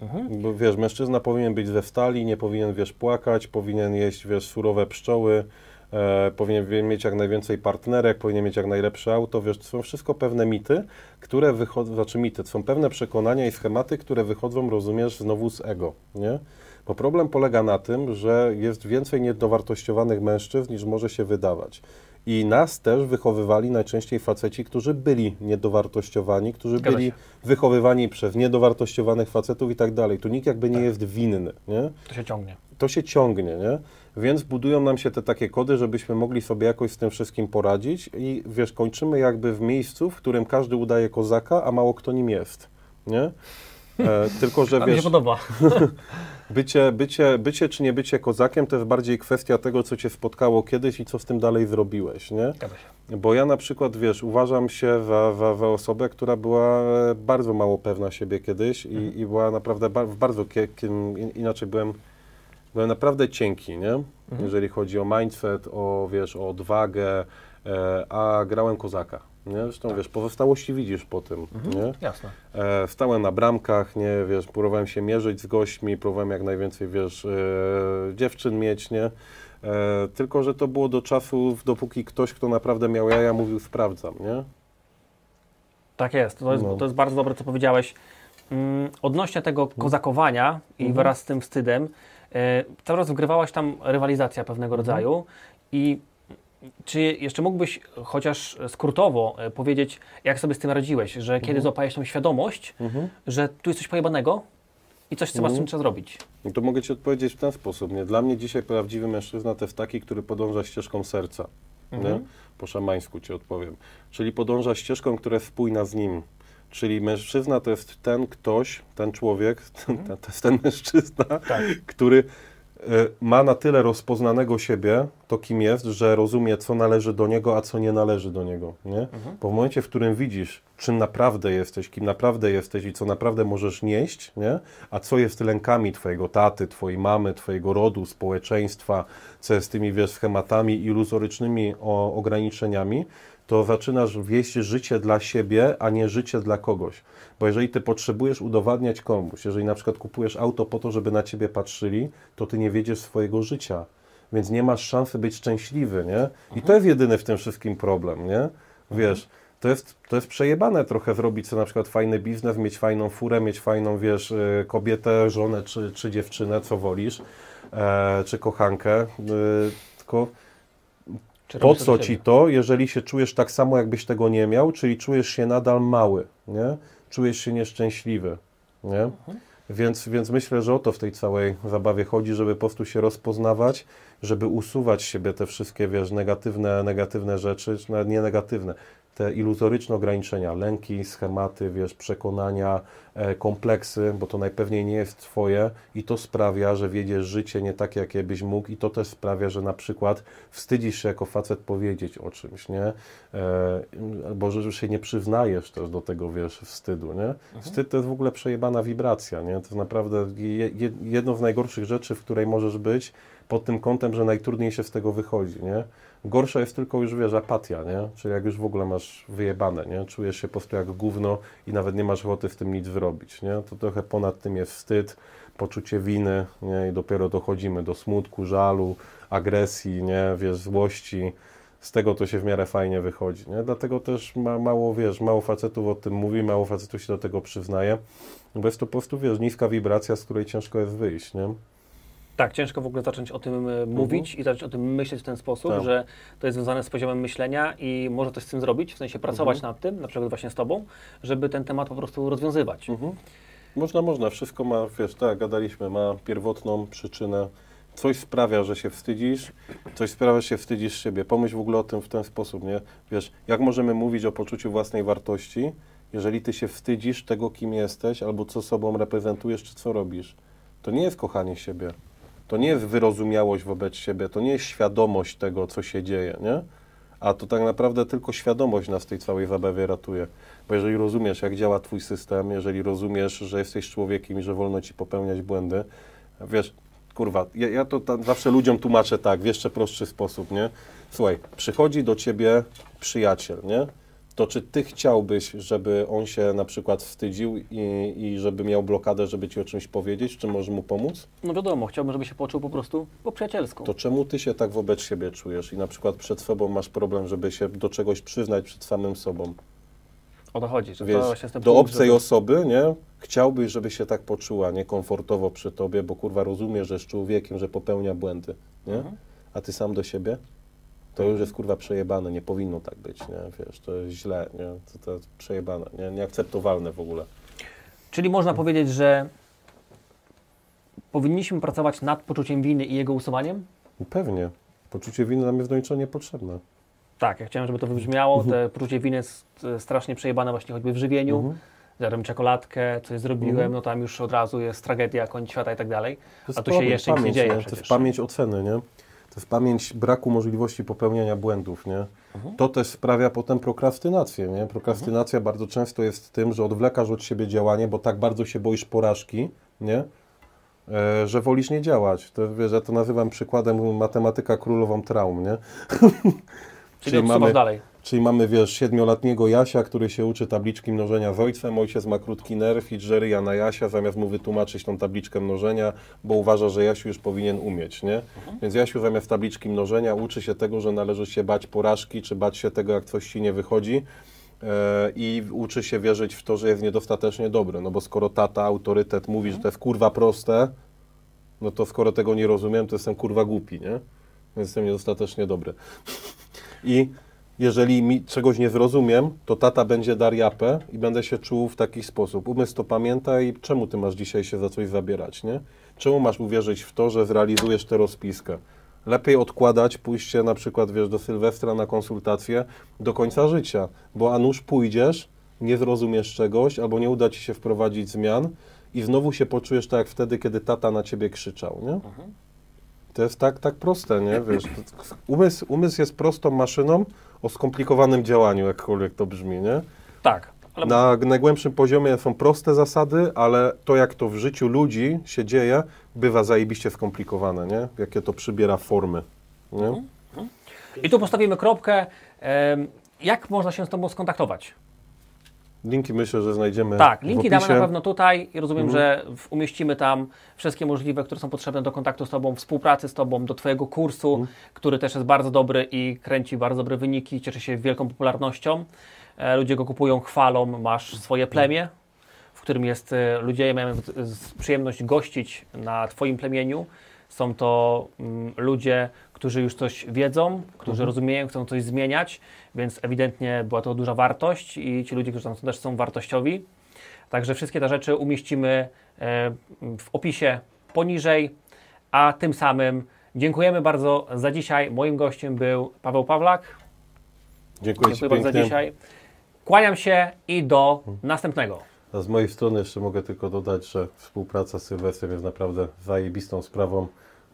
Mhm. Bo wiesz, mężczyzna powinien być ze stali, nie powinien, wiesz, płakać, powinien jeść, wiesz, surowe pszczoły, e, powinien mieć jak najwięcej partnerek, powinien mieć jak najlepsze auto, wiesz, to są wszystko pewne mity, które wychodzą, znaczy mity, to są pewne przekonania i schematy, które wychodzą, rozumiesz, znowu z ego, nie? Bo problem polega na tym, że jest więcej niedowartościowanych mężczyzn niż może się wydawać. I nas też wychowywali najczęściej faceci, którzy byli niedowartościowani, którzy Zgadza byli się. wychowywani przez niedowartościowanych facetów i tak dalej. Tu nikt jakby nie jest winny, nie? To się ciągnie. To się ciągnie, nie? Więc budują nam się te takie kody, żebyśmy mogli sobie jakoś z tym wszystkim poradzić i wiesz, kończymy jakby w miejscu, w którym każdy udaje kozaka, a mało kto nim jest, nie? E, tylko, że A mi się wiesz, podoba. *laughs* bycie, bycie, bycie czy nie bycie kozakiem to jest bardziej kwestia tego, co cię spotkało kiedyś i co z tym dalej zrobiłeś, nie? Bo ja na przykład, wiesz, uważam się za, za, za osobę, która była e, bardzo mało pewna siebie kiedyś i, i była naprawdę ba bardzo, inaczej byłem, byłem naprawdę cienki, nie? Jeżeli chodzi o mindset, o, wiesz, o odwagę, e, a grałem kozaka, nie? Zresztą, wiesz, pozostałości widzisz po tym, nie? Jasne. E, stałem na bramkach, nie, wiesz, próbowałem się mierzyć z gośćmi, próbowałem jak najwięcej, wiesz, e, dziewczyn mieć, nie? E, tylko, że to było do czasów, dopóki ktoś, kto naprawdę miał jaja, mówił sprawdzam, nie? Tak jest. To jest, No. to jest bardzo dobre, co powiedziałeś. Mm, odnośnie tego kozakowania i Mhm. wraz z tym wstydem, e, cały czas wgrywałaś tam rywalizacja pewnego Mhm. rodzaju i czy jeszcze mógłbyś chociaż skrótowo e, powiedzieć, jak sobie z tym radziłeś, że kiedy Mhm. złapałeś tą świadomość, że tu jest coś pojebanego i coś, co masz z Mhm. tym trzeba zrobić? No to mogę Ci odpowiedzieć w ten sposób, nie? Dla mnie dzisiaj prawdziwy mężczyzna to jest taki, który podąża ścieżką serca, Mhm. nie? Po szamańsku Ci odpowiem. Czyli podąża ścieżką, która jest spójna z nim. Czyli mężczyzna to jest ten ktoś, ten człowiek, *laughs* ten, Mhm. to jest ten mężczyzna, Tak. który ma na tyle rozpoznanego siebie, to kim jest, że rozumie, co należy do niego, a co nie należy do niego. Nie? Mhm. Bo w momencie, w którym widzisz, czym naprawdę jesteś, kim naprawdę jesteś i co naprawdę możesz nieść, nie? a co jest lękami twojego taty, twojej mamy, twojego rodu, społeczeństwa, co jest tymi wiesz, schematami iluzorycznymi o, ograniczeniami, to zaczynasz wieść życie dla siebie, a nie życie dla kogoś. Bo jeżeli ty potrzebujesz udowadniać komuś, jeżeli na przykład kupujesz auto po to, żeby na ciebie patrzyli, to ty nie wiedziesz swojego życia. Więc nie masz szansy być szczęśliwy, nie? I to jest jedyny w tym wszystkim problem, nie? Wiesz, to jest, to jest przejebane trochę zrobić sobie na przykład fajny biznes, mieć fajną furę, mieć fajną, wiesz, y, kobietę, żonę czy, czy dziewczynę, co wolisz, e, czy kochankę, y, tylko Czy po co ci to, jeżeli się czujesz tak samo, jakbyś tego nie miał, czyli czujesz się nadal mały, nie? Czujesz się nieszczęśliwy, nie? Mhm. Więc, więc myślę, że o to w tej całej zabawie chodzi, żeby po prostu się rozpoznawać, żeby usuwać z siebie te wszystkie, wiesz, negatywne, negatywne rzeczy, czy nawet nie negatywne, te iluzoryczne ograniczenia, lęki, schematy, wiesz, przekonania, e, kompleksy, bo to najpewniej nie jest twoje i to sprawia, że wiedziesz życie nie takie, jakie byś mógł i to też sprawia, że na przykład wstydzisz się jako facet powiedzieć o czymś, nie? E, albo że się nie przyznajesz też do tego, wiesz, wstydu, nie? Wstyd to jest w ogóle przejebana wibracja, nie? To jest naprawdę je, je, jedno z najgorszych rzeczy, w której możesz być pod tym kątem, że najtrudniej się z tego wychodzi, nie? Gorsza jest tylko już, wiesz, apatia, nie? Czyli jak już w ogóle masz wyjebane, nie? Czujesz się po prostu jak gówno i nawet nie masz ochoty w tym nic zrobić, nie? To trochę ponad tym jest wstyd, poczucie winy, nie? I dopiero dochodzimy do smutku, żalu, agresji, nie? Wiesz, złości. Z tego to się w miarę fajnie wychodzi, nie? Dlatego też ma, mało, wiesz, mało facetów o tym mówi, mało facetów się do tego przyznaje, bo jest to po prostu, wiesz, niska wibracja, z której ciężko jest wyjść, nie? Tak, ciężko w ogóle zacząć o tym e, mówić i zacząć o tym myśleć w ten sposób, Tak. że to jest związane z poziomem myślenia i może coś z tym zrobić, w sensie pracować Mhm. nad tym, na przykład właśnie z Tobą, żeby ten temat po prostu rozwiązywać. Mhm. Można, można. Wszystko ma, wiesz, tak, gadaliśmy, ma pierwotną przyczynę. Coś sprawia, że się wstydzisz, coś sprawia, że się wstydzisz siebie. Pomyśl w ogóle o tym w ten sposób, nie? Wiesz, jak możemy mówić o poczuciu własnej wartości, jeżeli ty się wstydzisz tego, kim jesteś, albo co sobą reprezentujesz, czy co robisz? To nie jest kochanie siebie. To nie jest wyrozumiałość wobec siebie, to nie jest świadomość tego, co się dzieje, nie? A to tak naprawdę tylko świadomość nas tej całej zabawie ratuje. Bo jeżeli rozumiesz, jak działa Twój system, jeżeli rozumiesz, że jesteś człowiekiem i że wolno Ci popełniać błędy, wiesz, kurwa, ja, ja to tam zawsze ludziom tłumaczę tak, w jeszcze prostszy sposób, nie? Słuchaj, przychodzi do Ciebie przyjaciel, nie? To czy ty chciałbyś, żeby on się na przykład wstydził i, i żeby miał blokadę, żeby ci o czymś powiedzieć, czy możesz mu pomóc? No wiadomo, chciałbym, żeby się poczuł po prostu po przyjacielsku. To czemu ty się tak wobec siebie czujesz i na przykład przed sobą masz problem, żeby się do czegoś przyznać przed samym sobą? O to chodzi, że to Wiesz, jest ten do obcej żeby- osoby, nie? Chciałbyś, żeby się tak poczuła, niekomfortowo przy tobie, bo kurwa rozumie, że jest człowiekiem, że popełnia błędy, nie? Mhm. A ty sam do siebie? To już jest kurwa przejebane, nie powinno tak być, nie? Wiesz, to jest źle, nie? To, to jest przejebane, nie? Nieakceptowalne w ogóle. Czyli można powiedzieć, że powinniśmy pracować nad poczuciem winy i jego usuwaniem? Pewnie. Poczucie winy nam jest do niczego niepotrzebne. Tak, ja chciałem, żeby to wybrzmiało. Mhm. Te poczucie winy jest e, strasznie przejebane właśnie choćby w żywieniu. Mhm. Zjadłem czekoladkę, coś zrobiłem, Mhm. no tam już od razu jest tragedia, koniec świata i tak dalej. A tu się jeszcze nic nie dzieje To jest pamięć oceny, nie? To jest pamięć braku możliwości popełniania błędów, nie? Mhm. To też sprawia potem prokrastynację, nie? Prokrastynacja bardzo często jest tym, że odwlekasz od siebie działanie, bo tak bardzo się boisz porażki, nie? E, że wolisz nie działać. To, wiesz, ja to nazywam przykładem matematyka królową traum, nie? *laughs* Czyli odsuwasz dalej. Czyli mamy, wiesz, siedmiolatniego Jasia, który się uczy tabliczki mnożenia z ojcem. Ojciec ma krótki nerw i żeryja na Jasia, zamiast mu wytłumaczyć tą tabliczkę mnożenia, bo uważa, że Jasiu już powinien umieć, nie? Więc Jasiu zamiast tabliczki mnożenia uczy się tego, że należy się bać porażki, czy bać się tego, jak coś ci nie wychodzi. e, I uczy się wierzyć w to, że jest niedostatecznie dobry. No bo skoro tata, autorytet mówi, że to jest kurwa proste, no to skoro tego nie rozumiem, to jestem kurwa głupi, nie? Więc jestem niedostatecznie dobry. *laughs* I jeżeli mi czegoś nie zrozumiem, to tata będzie dar japę i będę się czuł w taki sposób. Umysł to pamięta i czemu ty masz dzisiaj się za coś zabierać, nie? Czemu masz uwierzyć w to, że zrealizujesz tę rozpiskę? Lepiej odkładać pójście na przykład, wiesz, do Sylwestra na konsultację do końca życia, bo a nuż pójdziesz, nie zrozumiesz czegoś albo nie uda ci się wprowadzić zmian i znowu się poczujesz tak jak wtedy, kiedy tata na ciebie krzyczał, nie? To jest tak, tak proste, nie? Wiesz, umysł, umysł jest prostą maszyną o skomplikowanym działaniu, jakkolwiek to brzmi, nie? Tak. Ale Na najgłębszym poziomie są proste zasady, ale to, jak to w życiu ludzi się dzieje, bywa zajebiście skomplikowane, nie? Jakie to przybiera formy, nie? I tu postawimy kropkę. Jak można się z Tobą skontaktować? Linki myślę, że znajdziemy Tak, linki damy na pewno tutaj i rozumiem, Mhm. że umieścimy tam wszystkie możliwe, które są potrzebne do kontaktu z Tobą, współpracy z Tobą, do Twojego kursu, Mhm. który też jest bardzo dobry i kręci bardzo dobre wyniki, cieszy się wielką popularnością. E, Ludzie go kupują, chwalą, masz swoje plemię, w którym jest, e, ludzie z- z- przyjemność gościć na Twoim plemieniu. Są to mm, ludzie, którzy już coś wiedzą, którzy Mhm. rozumieją, chcą coś zmieniać, więc ewidentnie była to duża wartość i ci ludzie, którzy tam są, też są wartościowi. Także wszystkie te rzeczy umieścimy e, w opisie poniżej, a tym samym dziękujemy bardzo za dzisiaj. Moim gościem był Paweł Pawlak. Dziękuję, Dziękuję bardzo za dzisiaj. Kłaniam się i do następnego. A z mojej strony jeszcze mogę tylko dodać, że współpraca z Sylwestrem jest naprawdę zajebistą sprawą.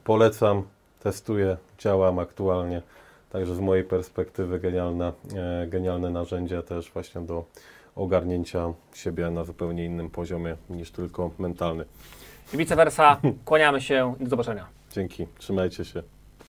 Polecam, testuję, działam aktualnie. Także z mojej perspektywy genialna, e, genialne narzędzie też właśnie do ogarnięcia siebie na zupełnie innym poziomie niż tylko mentalny. I vice versa. Kłaniamy się i do zobaczenia. Dzięki, trzymajcie się.